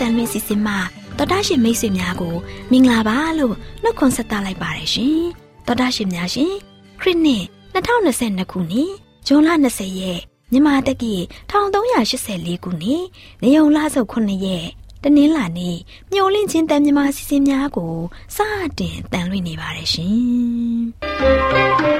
AWR ညှို့လင့်ချင်းတန်လွင့်စီစဉ်မှာတော်တာရှင်မိတ်ဆွေများကိုမင်္ဂလာပါလို့နှုတ်ခွန်းဆက်သလိုက်ပါတယ်ရှင်တော်တာရှင်များရှင်ခရစ်နှစ်2022ခုနှစ်ဇွန်လ20ရက်မြန်မာတက္ကီ1384ခုနှစ်နေုံလဆုပ်9ရက်တနင်္လာနေ့မျော်လင့်ခြင်းတန်မြမာစီစဉ်များကိုစတင်တန်လွှင့်နေပါတယ်ရှင်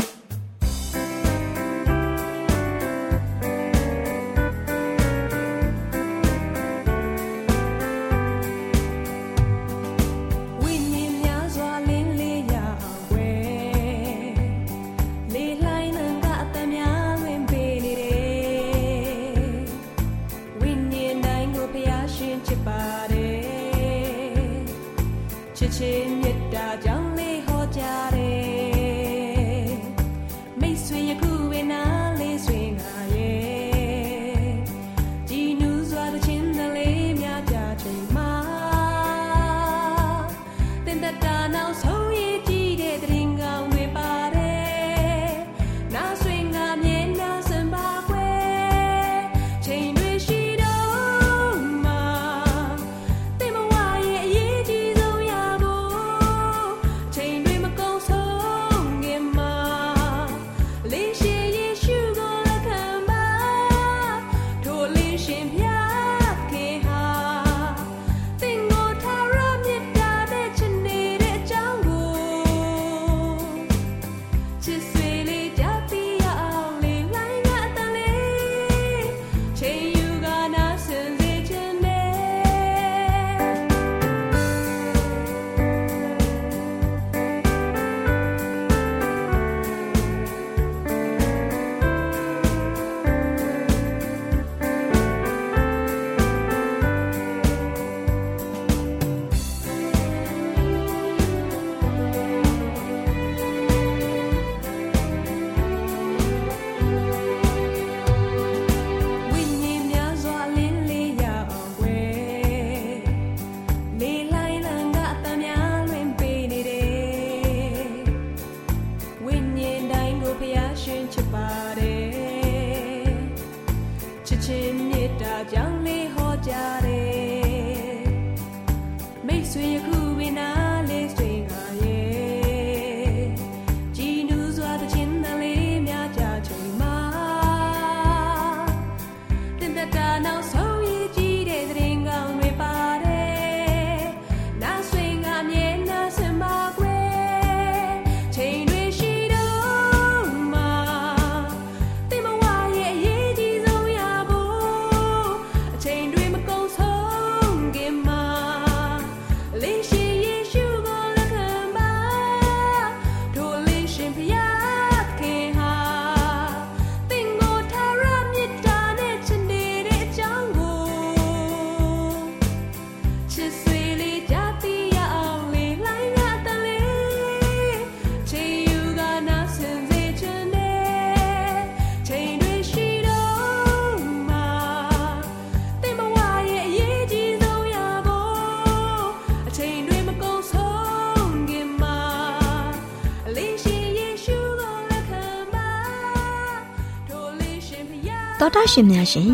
ရှင်များရှင်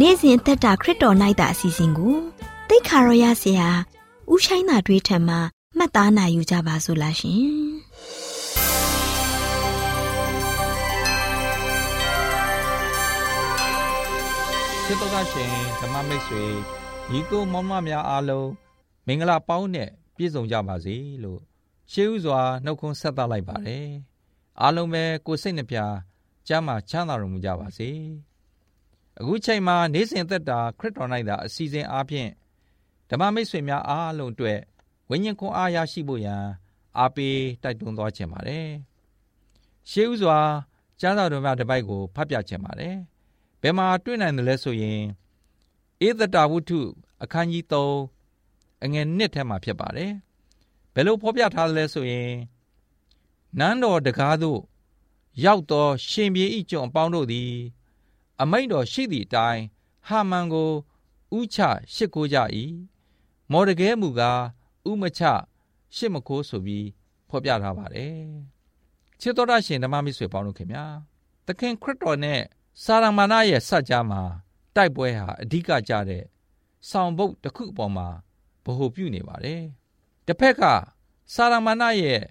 နေ့စဉ်အသက်တာခရစ်တော်၌တာအစီအစဉ်ကိုတိတ်ခါရောရဆရာဥရှိုင်းသာတွေးထံမှာမှတ်သားနိုင်ယူကြပါစို့လားရှင်စစ်တော်ကရှင်ဓမ္မမိတ်ဆွေညီကိုမောင်မများအားလုံးမင်္ဂလာပေါင်းနဲ့ပြည့်စုံကြပါစေလို့ရှေးဥစွာနှုတ်ခွန်းဆက်သလိုက်ပါတယ်အားလုံးပဲကိုယ်စိတ်နှပြကျမ်းမာချမ်းသာတော်မူကြပါစေ အခုချိန်မှာနေ့စဉ်သက်တာခရစ်တော်၌သာအစီအစဉ်အားဖြင့်ဓမ္မမိတ်ဆွေများအားလုံးအတွက်ဝိညာဉ်ခွန်အားရရှိဖို့ရန်အားပေးတိုက်တွန်းသွားခြင်းပါတယ်။ရှေးဥစွာကျမ်းစာတော်များတစ်ပိုက်ကိုဖတ်ပြခြင်းပါတယ်။ဘယ်မှာတွေ့နိုင်တယ်လဲဆိုရင်ဧသတာဝုထုအခန်းကြီး3အငယ်နှစ်ထဲမှာဖြစ်ပါတယ်ဘယ်လိုဖော်ပြထားသလဲဆိုရင်နန်းတော်တကားသို့ရောက်သောရှင်ပြေဤကျွန်အပေါင်းတို့သည် အမိန့်တော်ရှိသည့်အတိုင်းဟာမန်ကိုဥချရှစ်ကိုကြ၏မော်ဒကဲမူကားဥမချရှစ်မကိုဆိုပြီးဖော်ပြထားပါတယ်ချစ်တော်ရရှင်ဓမ္မမိတ်ဆွေပေါင်းတို့ခင်ဗျာသခင်ခရစ်တော်နဲ့စာရမဏေရဲ့စัจ जा မှာတိုက်ပွဲဟာအဓိကကြတဲ့ဆောင်ဘုတ်တစ်ခုအပေါ်မှာဗဟိုပြုနေပါတယ်တစ်ဖက်ကစာရမဏေရဲ့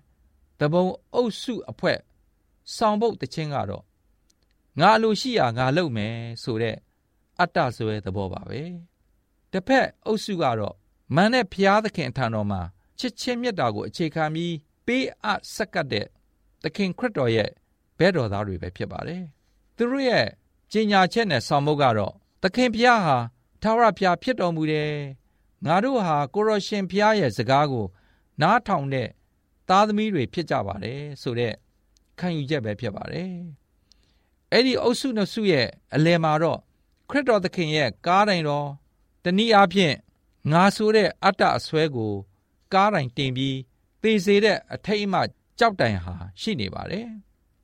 တဘုံအုပ်စုအဖွဲ့ဆောင်ဘုတ်တခြင်းကတော့ ငါအလိုရှိရာငါလုပ်မယ်ဆိုတဲ့အတ္တဆွဲသဘောပါပဲတစ်ဖက်အုပ်စုကတော့မန်နဲ့ဖျားသခင်အထံတော်မှာချစ်ချင်းမြတ်တာကိုအခြေခံပြီးပေးအပ်ဆက်ကပ်တဲ့သခင်ခရစ်တော်ရဲ့ဘဲတော်သားတွေပဲဖြစ်ပါတယ်သူတို့ရဲ့ကြင်ညာချက်နဲ့ဆောင်မုတ်ကတော့သခင်ဖျားဟာထာဝရဖျားဖြစ်တော်မူတယ်ငါတို့ဟာကိုရရှင်ဖျားရဲ့စကားကို နားထောင်တဲ့သားသမီးတွေဖြစ်ကြပါတယ်ဆိုတဲ့ခံယူချက်ပဲဖြစ်ပါတယ် အဲ့ဒီအုပ်စုနှစ်စုရဲ့အလယ်မှာတော့ခရစ်တော်သခင်ရဲ့ကားတိုင်တော်တနည်းအားဖြင့်ငါဆိုတဲ့အတ္တအစွဲကို ကားတိုင်တင်ပြီးသေစေတဲ့အထိတ်အမှကြောက်တိုင်ဟာရှိနေပါတယ်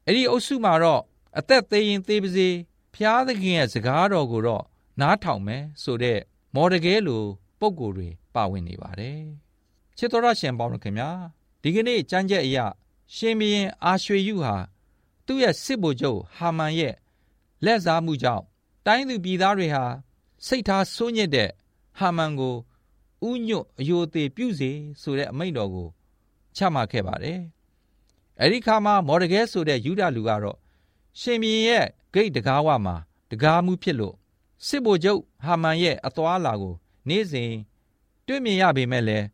အဲ့ဒီအုပ်စုမှာတော့အသက်သေးရင်သေးပါစေဖျားသခင်ရဲ့စကားတော်ကိုတော့နားထောင်မယ်ဆိုတဲ့မော်ဒကဲလိုပုံကိုယ်တွေပါဝင်နေပါတယ်ချစ်တော်ရရှင်ပေါင်းတို့ခင်ဗျာဒီကနေ့ကြမ်းကြက်အရာရှင်ဘရင်အာရွှေယုဟာ သူ့ရဲ့စစ်ဗိုလ်ချုပ်ဟာမန်ရဲ့လက်စားမှုကြောင့်တိုင်းသူပြည်သားတွေဟာစိတ်ထားဆိုးညစ်တဲ့ဟာမန်ကိုဥညွတ်အယိုသေးပြုစေဆိုတဲ့အမိန့်တော်ကိုချမှတ်ခဲ့ပါတယ်။အဲဒီခါမှာမော်ဒကဲဆိုတဲ့ယူဒလူကတော့ရှင်ဘီရဲ့ဂိတ်တကားဝမှာတကားမှုဖြစ်လို့စစ်ဗိုလ်ချုပ်ဟာမန်ရဲ့အသွာလာကို နေ့စဉ်တွေ့မြင်ရပေမဲ့လည်း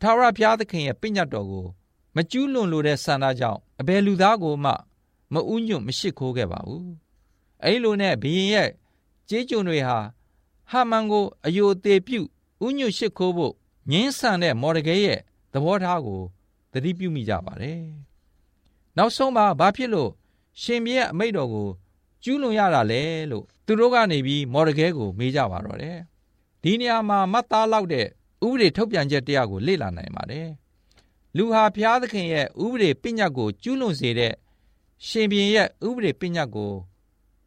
ထာဝရဘုရားသခင်ရဲ့ပြညတ်တော်ကို မကျူးလွန်လိုတဲ့ဆန္ဒကြောင့်အဘယ်လူသားကိုမှ မဥညွတ်မရှိခိုးခဲ့ပါဘူး။အဲဒီလိုနဲ့ဘီရင်ရဲ့ကြေးကျွန်တွေဟာဟာမန်ကိုအယိုသေးပြုဥညွတ်ရှိခိုးဖို့ငင်းဆန်တဲ့မော်ဒကဲရဲ့သဘောထားကိုသတိပြုမိကြပါတယ်။နောက်ဆုံးမှာဘာဖြစ်လို့ရှင်ပြည့်အမိတ်တော်ကိုကျူးလွန်ရတာလဲလို့သူတို့ကနေပြီးမော်ဒကဲကိုမေးကြပါတော့တယ်။ဒီနေရာမှာမတ်သားလောက်တဲ့ဥပဒေထုတ်ပြန်ချက်တရားကိုလေ့လာနိုင်ပါတယ်။လူဟာဘုရားသခင်ရဲ့ဥပဒေပညတ်ကိုကျူးလွန်စေတဲ့ ရှင်ပြန်ရဲ့ဥပဒေပညတ်ကို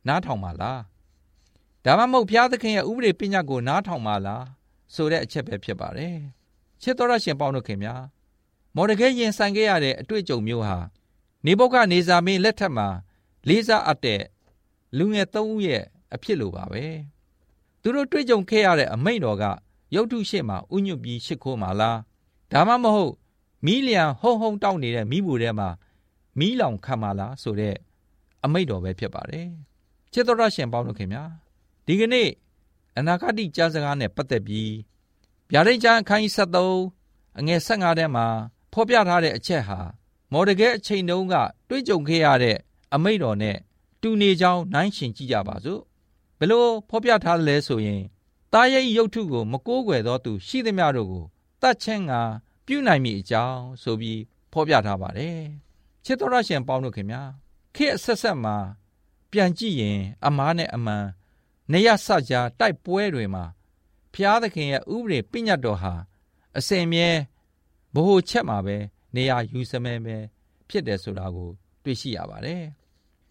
နားထောင်ပါလား။ဒါမှမဟုတ်ဘုရားသခင်ရဲ့ဥပဒေပညတ်ကိုနားထောင်ပါလားဆိုတဲ့အချက်ပဲဖြစ်ပါတယ်။ချစ်တော်ရရှင်ပေါင်းတို့ခင်ဗျာမော်ဒကဲရင်ဆိုင်ခဲ့ရတဲ့အတွေ့အကြုံမျိုးဟာနေဘုတ်ကနေဇာမင်းလက်ထက်မှာလေးစားအပ်တဲ့လူငယ်သုံးဦးရဲ့အဖြစ်လိုပါပဲ။သူတို့တွေ့ကြုံခဲ့ရတဲ့အမိန့်တော်ကရုပ်ထုရှိမှဥညွတ်ပြီးရှ िख ိုးမှာလားဒါမှမဟုတ်မီးလျံဟုံဟုံတောက်နေတဲ့မိဘူးထဲမှာ မီးလောင်ခံမှာလားဆိုတဲ့အမိတ်တော်ပဲဖြစ်ပါတယ်ချစ်တော်ရရှင်ပေါင်းတို့ခင်ဗျာဒီကနေ့အနာဂတ်ကြားစကားနဲ့ပတ်သက်ပြီးဗျာဒိတ်ကျမ်းအခန်းကြီး73အငယ်15ထဲမှာဖော်ပြထားတဲ့အချက်ဟာမော်ဒကဲအချိန်တုန်းကတွေ့ကြုံခဲ့ရတဲ့အမိတ်တော်နဲ့တူနေကြောင်းနိုင်ရှင်ကြည့်ကြပါစို့ဘလို့ဖော်ပြထားတယ်လဲဆိုရင်တာရဲ့ရုပ်ထုကိုမကိုးကွယ်သောသူရှိသမျှတို့ကိုတတ်ချင်းကပြုနိုင်မည်အကြောင်းဆိုပြီးဖော်ပြထားပါတယ် ချစ်တော်ရရှင်ပေါင်းတို့ခင်ဗျာခေတ်အဆက်ဆက်မှာပြန်ကြည့်ရင် အမားနဲ့အမှန်နေရဆကြားတိုက်ပွဲတွေမှာဖျားသခင်ရဲ့ဥပဒေပြညတ်တော်ဟာအစင်မြဲဘ ਹੁ ချက်မှာပဲနေရယူစမဲပဲဖြစ်တယ်ဆိုတာကို တွေ့ရှိရပါတယ်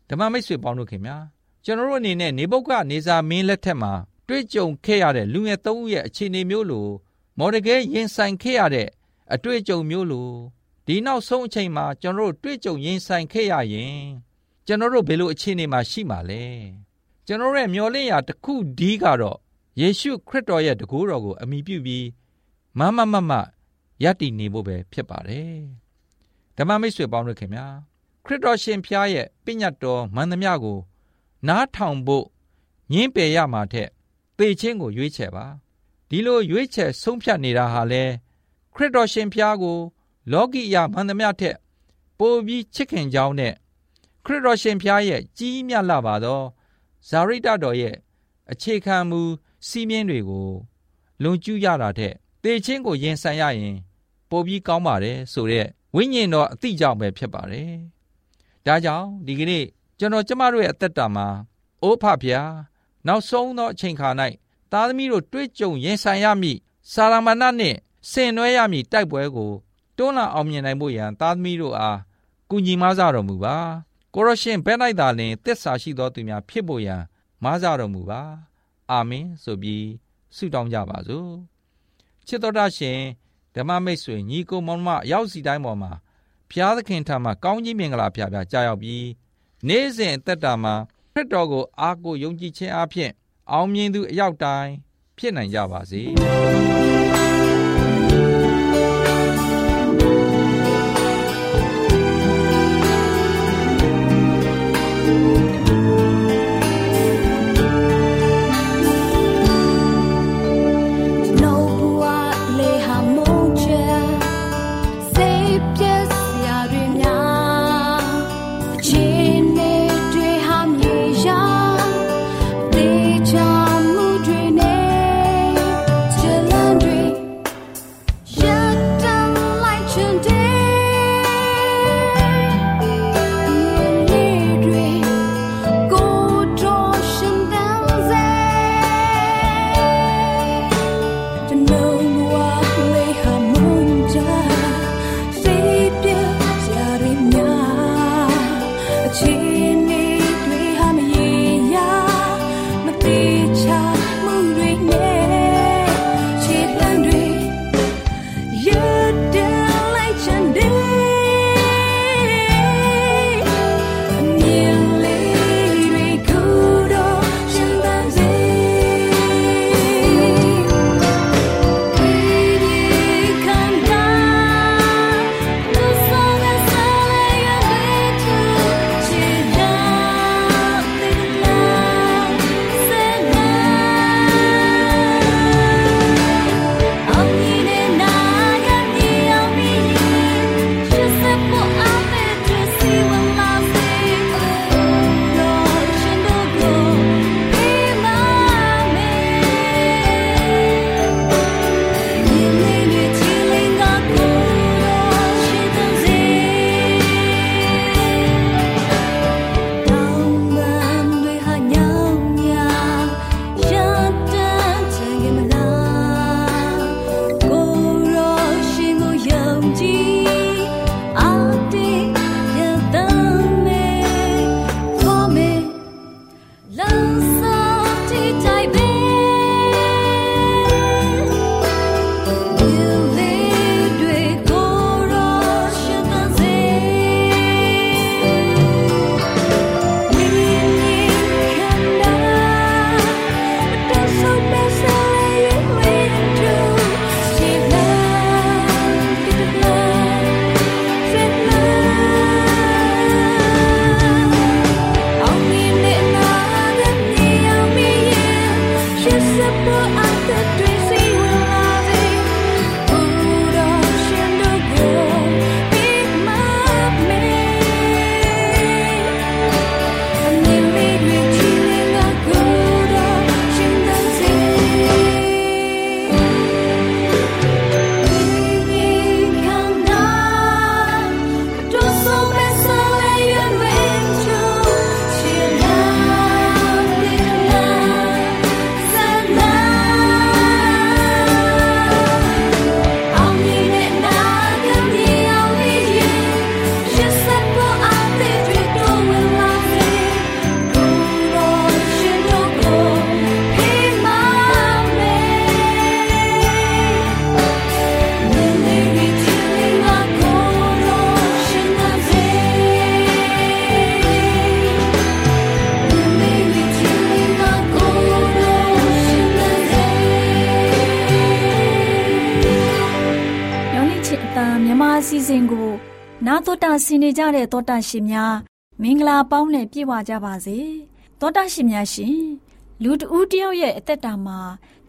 ဓမ္မမိတ်ဆွေပေါင်းတို့ခင်ဗျာကျွန်တော်တို့အနေနဲ့နေဘုတ်ကနေစာမင်းလက်ထက်မှာတွေ့ကြုံခဲ့ရတဲ့လူငယ်သုံးဦးရဲ့အခြေအနေမျိုးလိုမော်ဒကဲရင်ဆိုင်ခဲ့ရတဲ့အတွေ့အကြုံမျိုးလို ဒီနောက်ဆုံးအချိန်မှာကျွန်တော်တို့တွေ့ကြုံရင်ဆိုင်ခဲ့ရရင်ကျွန်တော်တို့ဘယ်လိုအခြေအနေမှာရှိမှာလဲကျွန်တော်ရဲ့မျော်လင့်ရာတစ်ခုဒီကတော့ယေရှုခရစ်တော်ရဲ့တကူတော်ကိုအမိပြုပြီးမမမမယက်တည်နေဖို့ပဲဖြစ်ပါတယ်ဓမ္မမိတ်ဆွေပေါင်းတို့ခင်ဗျာခရစ်တော်ရှင်ဖျားရဲ့ပညတ်တော်မန္တမြကို နားထောင်ဖို့ညင်းပယ်ရမှာထက်သေခြင်းကိုရွေးချယ်ပါဒီလိုရွေးချယ်ဆုံးဖြတ်နေတာဟာလေခရစ်တော်ရှင်ဖျားကို လောကီယမန္တမြထက် ပိုပြီးချစ်ခင်ကြောင်းနဲ့ခရစ်တော်ရှင်ဖျားရဲ့ကြီးမြတ်လာပါသောဇာရိတတော်ရဲ့အခြေခံမူစီးမြင်တွေကိုလွန်ကျူးရတာတဲ့သေခြင်းကိုရင်ဆိုင်ရရင် ပိုပြီးကောင်းပါတယ်ဆိုတဲ့ဝိညာဉ်တော်အတိကြောင့်ပဲဖြစ်ပါတယ်။ဒါကြောင့်ဒီကနေ့ကျွန်တော်ကျမတို့ရဲ့အသက်တာမှာအိုးဖဖျားနောက်ဆုံးသောအချိန်ခါ၌သားသမီးတို့တွေ့ကြုံရင်ဆိုင်ရမည့်စာရမဏနှင့်ဆင်နွှဲရမည်တိုက်ပွဲကို တွန်းလှန်အောင်မြင်နိုင်ဖို့ရန်သားသမီးတို့အားကူညီမဆတော်မူပါကိုရရှင်ဘဲလိုက်သာလင်တစ္ဆာရှိသောသူများဖြစ်ဖို့ရန်မဆတော်မူပါအာမင်ဆိုပြီးဆုတောင်းကြပါစို့ချစ်တော်တာရှင်ဓမ္မမိတ်ဆွေညီကိုမောင်မရောက်စီတိုင်းပေါ်မှာဘုရားသခင်ထံမှကောင်းကြီးမင်္ဂလာဖျားဖျားကြားရောက်ပြီးနေ့စဉ်အသက်တာမှာခရစ်တော်ကိုအားကိုယုံကြည်ခြင်းအပြင်အောင်မြင်သူအရောက်တိုင်းဖြစ်နိုင်ကြပါစေ။။ စီစဉ်ကိုနာတော်တာဆင်နေကြတဲ့တောတာရှင်များမင်္ဂလာပေါင်းနဲ့ပြည့်ဝကြပါစေ။တောတာရှင်များရှင်လူတဦးတယောက်ရဲ့အသက်တာမှာ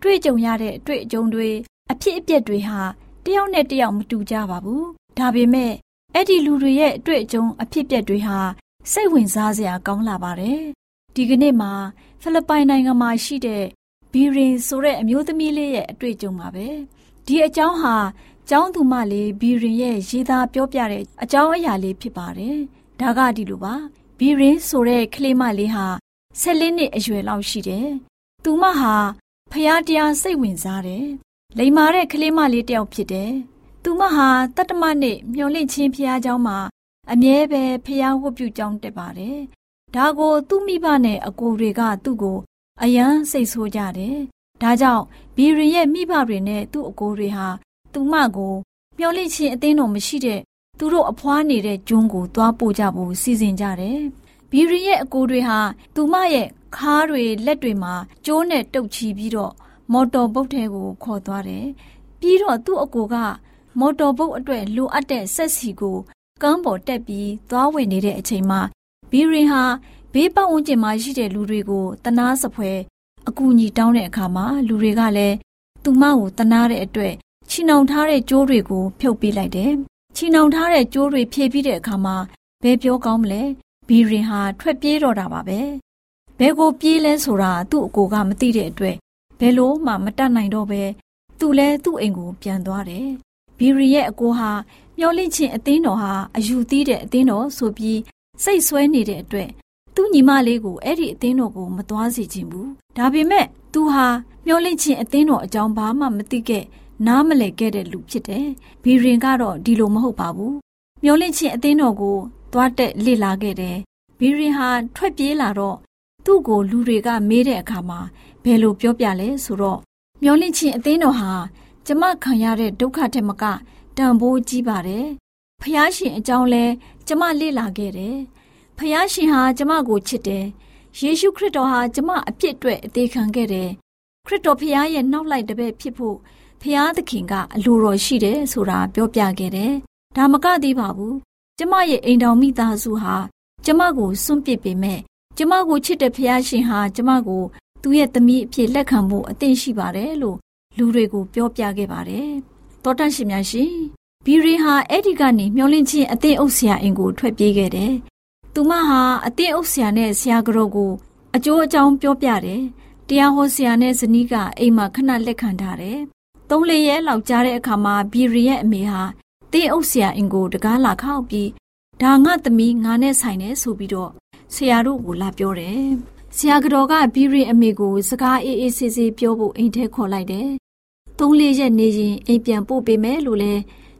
တွေ့ကြုံရတဲ့အတွေ့အကြုံတွေအဖြစ်အပျက်တွေဟာတယောက်နဲ့တယောက်မတူကြပါဘူး။ဒါပေမဲ့အဲ့ဒီလူတွေရဲ့အတွေ့အကြုံအဖြစ်အပျက်တွေဟာစိတ်ဝင်စားစရာကောင်းလာပါတယ်။ဒီကနေ့မှာဖိလစ်ပိုင်နိုင်ငံမှာရှိတဲ့ဘီရင်ဆိုတဲ့အမျိုးသမီးလေးရဲ့အတွေ့အကြုံပါပဲ။ဒီအကြောင်းဟာ ကျောင်းသူမလေးဘီရင်ရဲ့ရေးသားပြောပြတဲ့အကြောင်းအရာလေးဖြစ်ပါတယ်။ဒါကဒီလိုပါ။ဘီရင်ဆိုတဲ့ကလေးမလေးဟာ14နှစ်အရွယ်လောက်ရှိတယ်။သူမဟာဖျားတရားစိတ်ဝင်စားတယ် လိမ္မာတဲ့ကလေးမလေးတယောက်ဖြစ်တယ်။သူမဟာတတ္တမနဲ့မျောလင့်ချင်းဖျားเจ้าမှာအမြဲပဲဖျားဝတ်ပြုကြောင်းတက်ပါတယ်။ဒါကိုသူ့မိဘနဲ့အကိုတွေကသူ့ကိုအယမ်းစိတ်ဆိုးကြတယ်။ဒါကြောင့်ဘီရင်ရဲ့မိဘတွေနဲ့သူ့အကိုတွေဟာ သူမကိုမျောလင့်ချင်းအသင်းတော်မရှိတဲ့သူတို့အဖွားနေတဲ့ကျွန်းကိုသွားပို့ကြဖို့စီစဉ်ကြတယ်။ဘီရင်ရဲ့အကိုတွေဟာသူမရဲ့ခါးတွေလက်တွေမှာကျိုးနဲ့တုပ်ချီပြီးတော့မော်တော်ဘုတ်ထဲကိုခေါ်သွားတယ်။ပြီးတော့သူ့အကိုကမော်တော်ဘုတ်အတွက်လိုအပ်တဲ့ဆက်စီကိုကမ်းပေါ်တက်ပြီးသွားဝင်နေတဲ့အချိန်မှာဘီရင်ဟာဘေးပတ်ဝန်းကျင်မှာရှိတဲ့လူတွေကိုတနာစပွဲအကူအညီတောင်းတဲ့အခါမှာလူတွေကလည်းသူမကိုတနာတဲ့အတွက် ချီနှောင်ထားတဲ့ကြိုးတွေကိုဖြုတ်ပေးလိုက်တယ်။ချီနှောင်ထားတဲ့ကြိုးတွေဖြည့်ပြီးတဲ့အခါမှာဘယ်ပြောကောင်းမလဲဘီရင်ဟာထွက်ပြေးတော့တာပါပဲ။ဘယ်ကိုပြေးလဲဆိုတာသူ့အကိုကမသိတဲ့အတွက်ဘယ်လို့မှမတတ်နိုင်တော့ပဲသူလဲသူ့အိမ်ကိုပြန်သွားတယ်။ဘီရီရဲ့အကိုဟာမျောလင့်ချင်းအသင်းတော်ဟာအယူသီးတဲ့အသင်းတော်ဆိုပြီးစိတ်ဆွဲနေတဲ့အတွက်သူ့ညီမလေးကိုအဲ့ဒီအသင်းတော်ကိုမသွားစေချင်ဘူး။ဒါပေမဲ့သူဟာမျောလင့်ချင်းအသင်းတော်အကြောင်းဘာမှမသိခဲ့ နားမလည်ခဲ့တဲ့လူဖြစ်တယ်။ဘီရင်ကတော့ဒီလိုမဟုတ်ပါဘူး။မျောလင့်ချင်းအသင်းတော်ကိုသွားတက်လေ့လာခဲ့တယ်။ဘီရင်ဟာထွက်ပြေးလာတော့သူ့ကိုလူတွေကမေးတဲ့အခါမှာဘယ်လိုပြောပြလဲဆိုတော့မျောလင့်ချင်းအသင်းတော်ဟာကျမခံရတဲ့ဒုက္ခထက်မကတန်ဖိုးကြီးပါတယ်။ဖះရှင်အကြောင်းလဲကျမလေ့လာခဲ့တယ်။ဖះရှင်ဟာကျမကိုချစ်တယ်။ယေရှုခရစ်တော်ဟာကျမအပြစ်အတွက်အသေးခံခဲ့တယ်။ခရစ်တော်ဖះရဲ့နောက်လိုက်တပည့်ဖြစ်ဖို့ ဖះသခင်ကအလိုတော်ရှိတယ်ဆိုတာပြောပြခဲ့တယ်။ဒါမကသေးပါဘူး။ကျမရဲ့အိမ်တော်မိသားစုဟာကျမကိုစွန့်ပစ်ပေမဲ့ကျမကိုချစ်တဲ့ဖះရှင်ဟာကျမကိုသူ့ရဲ့သမီးအဖြစ်လက်ခံဖို့အသင့်ရှိပါတယ်လို့လူတွေကိုပြောပြခဲ့ပါတယ်။တောတန့်ရှင်များရှင်ဘီရီဟာအဲ့ဒီကနေမျောလင့်ချင်းအသင့်အုပ်ဆရာအင်ကိုထွက်ပြေးခဲ့တယ်။သူမဟာအသင့်အုပ်ဆရာနဲ့ဆရာကတော်ကိုအကျိုးအကြောင်းပြောပြတယ်။တရားဟောဆရာနဲ့ဇနီးကအိမ်မှာခဏလက်ခံထားတယ်။ သုံးလေးရဲလောက်ကြားတဲ့အခါမှာဘီရီရဲ့အမေဟာတင်းအုပ်ဆရာအင်ကိုတကားလာခောက်ပြီးဒါငါသမီးငါနဲ့ဆိုင်နေဆိုပြီးတော့ဆရာတို့ကိုလာပြောတယ်။ဆရာကတော်ကဘီရီအမေကိုစကားအေးအေးဆေးဆေးပြောဖို့အိမ်ထဲခေါ်လိုက်တယ်။သုံးလေးရက်နေရင်အိမ်ပြန်ပို့ပေးမယ်လို့လဲ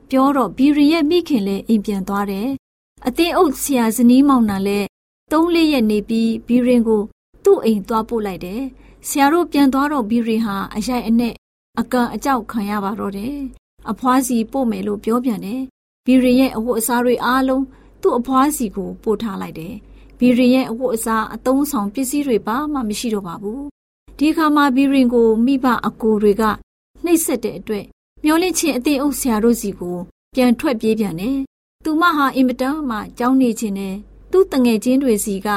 ပြောတော့ဘီရီရဲ့မိခင်လည်းအိမ်ပြန်သွားတယ်။အတင်းအုပ်ဆရာဇနီးမောင်နှံလည်းသုံးလေးရက်နေပြီးဘီရင်ကိုသူ့အိမ်သွားပို့လိုက်တယ်။ဆရာတို့ပြန်သွားတော့ဘီရင်ဟာအရိုက်အနဲ့ အကန်အကြောက်ခံရပါတော့တယ်။အဖွားစီပို့မယ်လို့ပြောပြန်တယ်။ဘီရင်ရဲ့အဝတ်အစားတွေအားလုံးသူ့အဖွားစီကိုပို့ထားလိုက်တယ်။ဘီရင်ရဲ့အဝတ်အစားအသုံးဆောင်ပစ္စည်းတွေပါမှမရှိတော့ပါဘူး။ဒီခါမှာဘီရင်ကိုမိဘအကိုတွေကနှိပ်စက်တဲ့အတွက်မျောလင့်ချင်းအသေးအုပ်ဆရာတို့စီကိုပြန်ထွက်ပြေးပြန်တယ်။သူမဟာအင်မတန်မှကြောင်းနေခြင်းနဲ့သူ့တငယ်ချင်းတွေစီက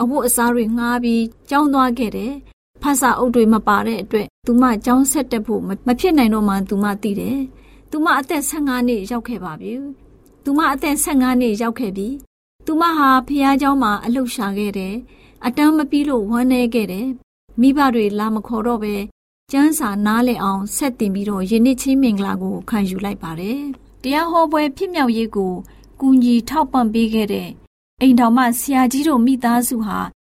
အဝတ်အစားတွေငှားပြီးကြောင်းသွားခဲ့တယ်။ ဖတ်စာအုပ်တွေမပါတဲ့အတွက်သူမကြောင်းဆက်တက်ဖို့မဖြစ်နိုင်တော့မှသူမသိတယ်။သူမအသက်15နှစ်ရောက်ခဲ့ပါပြီ။သူမအသက်15နှစ်ရောက်ခဲ့ပြီ။သူမဟာဖះเจ้าမှာအလှရှာခဲ့တယ်။အတန်းမပြီးလို့ဝမ်းနေခဲ့တယ်။မိဘတွေလာမခေါ်တော့ပဲကျမ်းစာနားလည်အောင်ဆက်တင်ပြီးတော့ယနေ့ချင်းမင်္ဂလာကိုခံယူလိုက်ပါတယ်။တရားဟောပွဲဖြစ်မြောက်ရေးကိုကူညီထောက်ပံ့ပေးခဲ့တဲ့အိမ်တော်မှဆရာကြီးတို့မိသားစုဟာ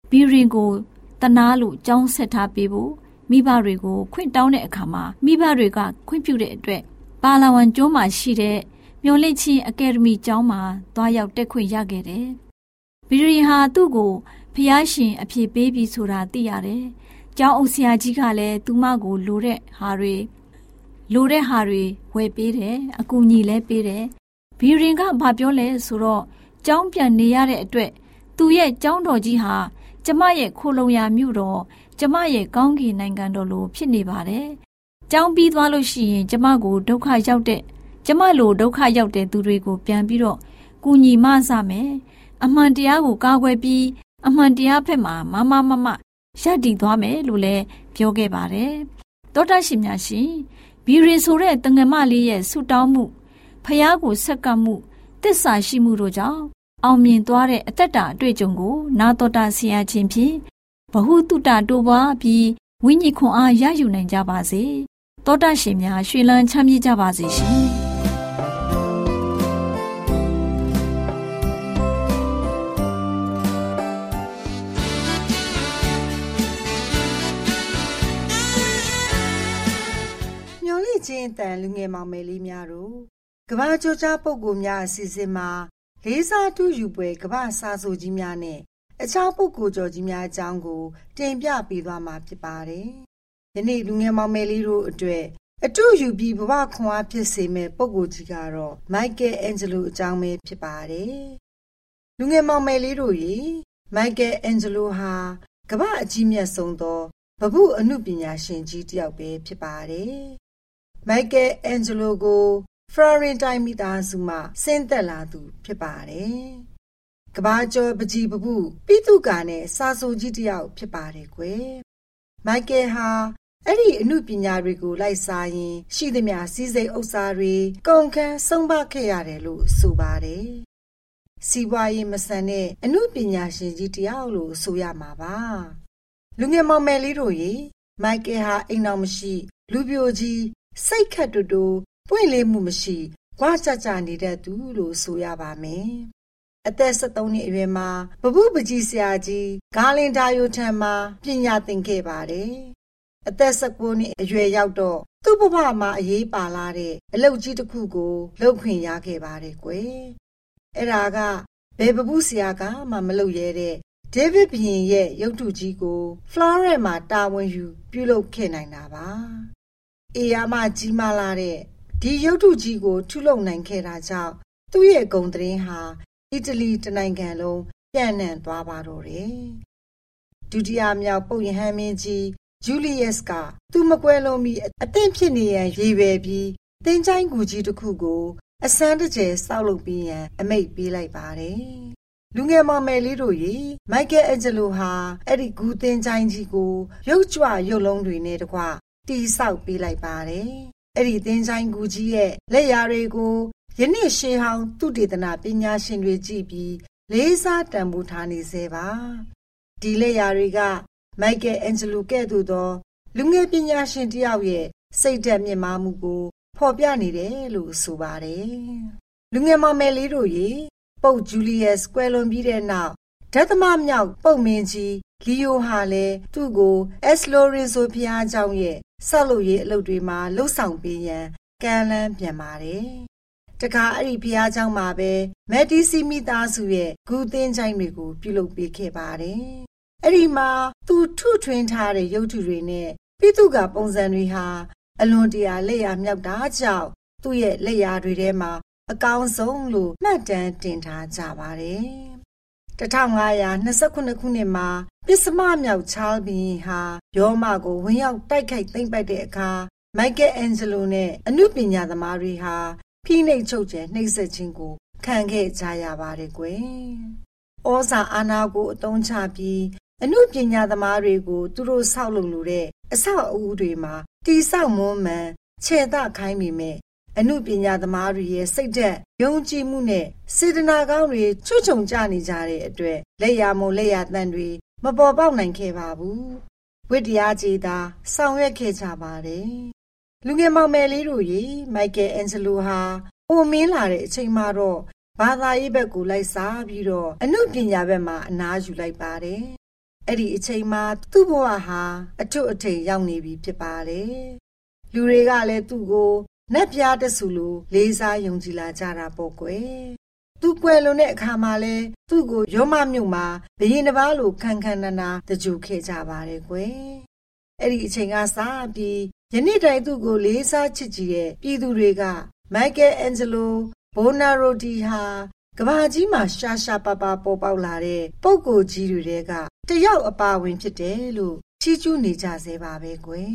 ဘီရင်ကို တနာလို့ကြောင်းဆက်ထားပေးဖို့မိဘတွေကိုခွင့်တောင်းတဲ့အခါမှာမိဘတွေကခွင့်ပြုတဲ့အတွက်ပါလာဝန်ကျွန်းမှာရှိတဲ့မျိုးလင့်ချင်းအကယ်ဒမီကျောင်းမှာသွားရောက်တက်ခွင့်ရခဲ့တယ်။ဘီရင်ဟာသူ့ကိုဖျားရှင်အဖြစ်ပေးပြီးဆိုတာသိရတယ်။ကျောင်းအုပ်ဆရာကြီးကလည်းသူမကိုလိုတဲ့ဟာတွေလိုတဲ့ဟာတွေဝယ်ပေးတယ်အကူအညီလည်းပေးတယ်ဘီရင်ကဘာပြောလဲဆိုတော့ကျောင်းပြန်နေရတဲ့အတွက်သူရဲ့ကျောင်းတော်ကြီးဟာ ကျမရဲ့ခိုလုံရာမြို့တော်ကျမရဲ့ကောင်းကင်နိုင်ငံတော်လိုဖြစ်နေပါတယ်ကျောင်းပြီးသွားလို့ရှိရင်ကျမကိုဒုက္ခရောက်တဲ့ကျမလိုဒုက္ခရောက်တဲ့သူတွေကိုပြန်ပြီးတော့ကူညီမဆမယ်အမှန်တရားကိုကာကွယ်ပြီးအမှန်တရားဖက်မှာမမမမရပ်တည်သွားမယ်လို့လည်းပြောခဲ့ပါတယ်တောတရှိများရှင်ဘီရင်ဆိုတဲ့တငမလေးရဲ့ဆူတောင်းမှုဖះကိုဆက်ကပ်မှုတစ္ဆာရှိမှုတို့ကြောင့် အောင်မြင်သွားတဲ့အသက်တာအတွေ့အကြုံကို နာတော်တာဆရာချင်းဖြင့်ဘဟုတုတတိုးပွားပြီးဝိညာဉ်ခွန်အားရယူနိုင်ကြပါစေတောတာရှင်များရွှေလန်းချမ်းမြေ့ကြပါစေရှင်ချင်းအတန်လူငယ်မောင်မယ်လေးများတို့ကဘာကြောကြားပုဂ္ဂိုလ်များအစီအစဉ်မှာ လေးစားတူယူပွဲကဘာစာဆိုကြီးများနဲ့အခြားပုဂ္ဂိုလ်ကျော်ကြီးများအကြောင်းကို တင်ပြပေးသွားမှာဖြစ်ပါတယ်။ဒီနေ့လူငယ်မောင်မယ်လေးတို့အတွက်အတူယူပြီးဘဝခွန်အားဖြစ်စေမဲ့ပုဂ္ဂိုလ်ကြီးကတော့မိုက်ကယ်အန်ဂျလိုအကြောင်းပဲဖြစ်ပါတယ်။လူငယ်မောင်မယ်လေးတို့ရေမိုက်ကယ်အန်ဂျလိုဟာကမ္ဘာအကြီးမြတ်ဆုံးသောဗဟုအနုပညာရှင်ကြီးတစ်ယောက်ပဲဖြစ်ပါတယ်။မိုက်ကယ်အန်ဂျလိုကို ဖရာရင်တိုင်းမိသားစုမှဆင်းသက်လာသူ ဖြစ်ပါတယ်။ကဘာကျော်ပကြီးပပုပိတုကာနဲ့စာဆိုကြီးတစ်ယောက်ဖြစ်ပါတယ်ကွယ်။မိုက်ကယ်ဟာအဲ့ဒီအမှုပညာတွေကိုလိုက်စားရင် ရှိသမျှစည်းစိမ်ဥစ္စာတွေကုန်ခန်းဆုံးပါခဲ့ရတယ်လို့ဆိုပါတယ်။စီးပွားရေးမဆန်တဲ့အမှုပညာရှင်ကြီးတယောက်လို့ဆိုရမှာပါ။လူငယ်မောင်မယ်လေးတို့ရေမိုက်ကယ်ဟာအိမ်တော်မရှိ လူပြိုကြီးစိတ်ခတ်တူတူ ပွင့်လင်းမှုမရှိကြွားကြကြနေတဲ့သူလို့ဆိုရပါမယ်။အသက်73နှစ်အရွယ်မှာဘဘုပကြီးဆရာကြီးဂါလင်ဒါယိုထံမှာပညာသင်ခဲ့ပါတယ်။အသက်19နှစ်အရွယ်ရောက်တော့သူ့ဘဝမှာအရေးပါလာတဲ့အလုပ်ကြီးတစ်ခုကိုလုပ်ခွင့်ရခဲ့ပါတယ်ကွယ်။အဲ့ဒါကဘယ်ဘဘုဆရာကမှမလုပ်ရတဲ့ဒေးဗစ်ဘရင်ရဲ့ရုပ်ထုကြီးကိုဖလော်ရက်မှာတာဝန်ယူပြုလုပ်ခဲ့နိုင်တာပါ။အေယာမကြီးမားလာတဲ့ ဒီရုပ်ထုကြီးကို ထုလုပ်နိုင်ခဲ့တာကြောင့်သူ့ရဲ့ဂုံသတင်းဟာအီတလီတနိုင်ငံလုံးပြန့်နှံ့သွားပါတော့တယ်။ဒုတိယမြောက်ပုပ်ယဟန်မင်းကြီးဂျူလီယပ်စ်ကသူမကွဲလုံးမီအသင့်ဖြစ်နေရန်ရည်ရွယ်ပြီးတင်းချိုင်းကူကြီးတစ်ခုကို အစမ်းတကျယ်စောက်လုပ်ပြီးရန်အမိတ်ပေးလိုက်ပါတယ်။လူငယ်မောင်မယ်လေးတို့ရေမိုက်ကယ်အဂျလိုဟာအဲ့ဒီဂူတင်းချိုင်းကြီးကို ရုပ်ကြွရုပ်လုံးတွေနဲ့တကွတီဆောက်ပေးလိုက်ပါတယ်။ အဲ့ဒီတင်းချိုင်းကူကြီးရဲ့လက်ရာတွေကိုယနေ့ရှေးဟောင်းသူတေသနာပညာရှင်တွေကြည့်ပြီးလေးစားတန်ဖိုးထားနေစေပါဒီလက်ရာတွေကမိုက်ကယ်အန်ဂျလိုကဲ့သို့သော လူငယ်ပညာရှင်တယောက်ရဲ့စိတ်ဓာတ်မြင့်မားမှုကို ဖော်ပြနေတယ်လို့ဆိုပါတယ်လူငယ်မောင်မယ်လေးတို့ရေပုပ်ဂျူလီယပ်စ်ကွယ်လွန်ပြီးတဲ့နောက်ဓာတ်သမမြောက်ပုပ်မင်းကြီးလီယိုဟာလည်းသူ့ကိုအက်စလိုရီဆိုဖျားเจ้าရဲ့ ဆောက်လုပ်ရေးအလုပ်တွေမှာလှုပ်ဆောင်ပေးရန်ကမ်းလှမ်းပြန်ပါတယ်။တခါအဲ့ဒီဘုရားကျောင်းမှာပဲမက်တီစီမိသားစုရဲ့ဂူသင်းချိုင်းတွေကို ပြုလုပ်ပေးခဲ့ပါတယ်။အဲ့ဒီမှာသူထုထွင်းထားတဲ့ရုပ်ထုတွေနဲ့ပိတုကပုံစံတွေဟာအလွန်တရာလက်ရမြောက်တာကြောင့်သူ့ရဲ့လက်ရာတွေထဲမှာအကောင်းဆုံးလို့မှတ်တမ်းတင်ထားကြပါတယ် 1529ခုနှစ်မှာပစ္စမမြောက်ချားဘီဟာယောမကိုဝင်ရောက်တိုက်ခိုက်သိမ်းပိုက်တဲ့အခါမိုက်ကယ်အန်ဂျလိုနဲ့အမှုပညာသမားတွေဟာဖိနှိပ်ချုပ်ကျဲနှိပ်စက်ခြင်းကိုခံခဲ့ကြရပါတယ်ကွယ်။ဩဇာအာဏာကိုအသုံးချပြီးအမှုပညာသမားတွေကို သူတို့ဆောက်လုပ်လို့တဲ့အဆောက်အဦတွေမှာတိဆောက်မွမ်းမံခြေသခိုင်းမိမဲ့ အမှုပညာသမားတွေရဲ့စိတ်သက်ယုံကြည်မှုနဲ့စေတနာကောင်းတွေချွတ်ချုံကြနေကြတဲ့အတွက်လက်ရမုံလက်ရတန်တွေမပေါ်ပေါက်နိုင်ခဲ့ပါဘူးဝိတရားကြည်သာဆောင်ရွက်ခဲ့ကြပါတယ်လူငယ်မောင်မယ်လေးတို့ရေမိုက်ကယ်အန်ဂျလိုဟာအိုမင်းလာတဲ့အချိန်မှာတော့ဘာသာရေးဘက်ကိုလိုက်စားပြီးတော့အမှုပညာဘက်မှာအနားယူလိုက်ပါတယ်အဲ့ဒီအချိန်မှာသူ့ဘဝဟာအထွတ်အထိပ်ရောက်နေပြီဖြစ်ပါတယ်လူတွေကလည်းသူ့ကို နက်ပြားတဆူလိုလေးစားယုံကြည်လာကြတာပေါ့ကွယ်သူကွယ်လွန်တဲ့အခါမှာလဲသူ့ကိုရောမမြုပ်မှာဘရင်တစ်ပါးလိုခန်းခန်းနာနာတကြူခဲ့ကြပါတယ်ကွယ်အဲ့ဒီအချိန်ကစပြီးယနေ့တိုင်သူ့ကိုလေးစားချစ်ကြည်တဲ့ပြည်သူတွေကမိုက်ကယ်အန်ဂျလိုဘိုနာရိုဒီဟာကဘာကြီးမှာရှာရှာပါပါပေါ်ပေါက်လာတဲ့ပုံကိုကြီးတွေကတယောက်အပါဝင်ဖြစ်တယ်လို့ချီးကျူးနေကြစေပါပဲကွယ်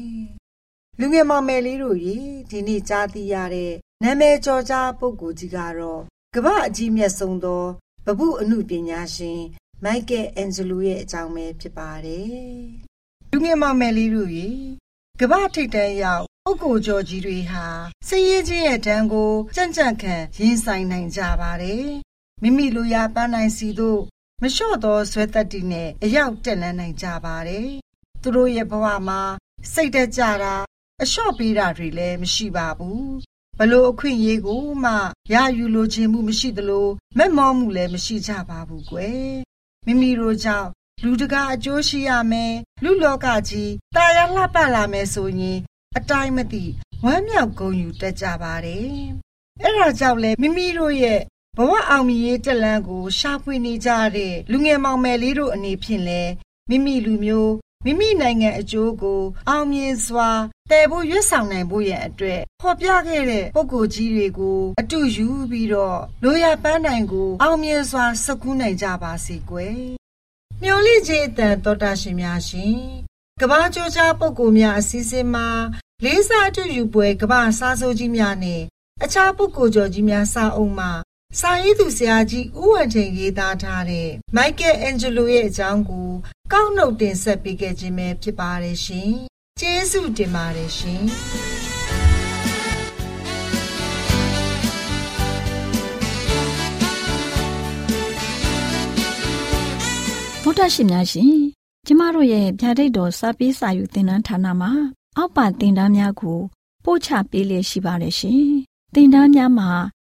လူငယ်မောင်မယ်လေးတို့ရေဒီနေ့ကြားသိရတဲ့နာမည်ကျော်ကြားပုဂ္ဂိုလ်ကြီးကတော့ကမ္ဘာအကြီးမြတ်ဆုံးသောဗပုအမှုပညာရှင်မိုက်ကယ်အန်ဂျလိုရဲ့အကြောင်းပဲဖြစ်ပါတယ်လူငယ်မောင်မယ်လေးတို့ရေကမ္ဘာထိပ်တန်းရောက်ပုဂ္ဂိုလ်ကျော်ကြီးတွေဟာစည်ရဲခြင်းရဲ့တန်းကိုကြံ့ကြံ့ခံရင်ဆိုင်နိုင်ကြပါတယ်မိမိလိုရာပန်းနိုင်စီတို့မလျှော့သောဇွဲတက်တီနဲ့အရောက်တက်လန်းနိုင်ကြပါတယ်သူတို့ရဲ့ဘဝမှာစိတ်တက်ကြတာ အလျှော့ပေးတာတွေလည်းမရှိပါဘူးဘလို့အခွင့်အရေးကိုမှရယူလိုခြင်းမှုမရှိသလိုမက်မောမှုလည်းမရှိကြပါဘူးကွယ်မိမိတို့ကြောင့်လူတကာအကျိုးရှိရမယ်လူလောကကြီးတာယာလှပလာမယ်ဆိုရင်အတိုင်းမသိဝဝမ်းမြောက်ဂုဏ်ယူတတ်ကြပါတယ်။အဲဒါကြောင့်လဲမိမိတို့ရဲ့ဘဝအောင်မြင်ရေးတက်လန်းကိုရှာဖွေနေကြတဲ့လူငယ်မောင်မယ်လေးတို့အနေဖြင့်လဲမိမိလူမျိုး မိမိနိုင်ငံအကျိုးကိုအောင်မြင်စွာတည်ဖို့ရွတ်ဆောင်နိုင်ဖို့ရဲ့အတွက်ဖော်ပြခဲ့တဲ့ပုံကိုကြီးတွေကိုအတူယူပြီးတော့လိုရပန်းနိုင်ကို အောင်မြင်စွာစကူးနိုင်ကြပါစေကွယ်။မျော်လင့်ခြင်းအတန်တော်တာရှင်များရှင်။ကဘာကြောကြားပုံကိုများအစည်းအဝေးမှာလေးစားအတူယူပွဲကဘာစားစိုးကြီးများနဲ့အခြားပုဂ္ဂိုလ်ကျော်ကြီးများစာအုပ်မှာ စာရေးသူဆရာကြီးဦးဝံထိန်ရေးသားထားတဲ့မိုက်ကယ်အန်ဂျလိုရဲ့အကြောင်းကို ကောက်နှုတ်တင်ဆက်ပေးခဲ့ခြင်းပဲဖြစ်ပါတယ်ရှင်။ကျေးဇူးတင်ပါတယ်ရှင် ဗုဒ္ဓရှင်များရှင်ကျမတို့ရဲ့ဗျာဒိတ်တော်စာပေးစာယူသင်တန်းဌာနမှာ အောက်ပါသင်တန်းများကိုပို့ချပေးလျက်ရှိပါတယ်ရှင်။သင်တန်းများမှာ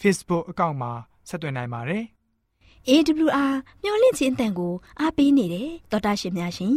Facebook အကောင့်မှာဆက်သွင်းနိုင်ပါတယ်။ AWR မျော်လင့်ခြင်းအတန်ကိုအားပေးနေတယ်တော်တာရှင်များရှင်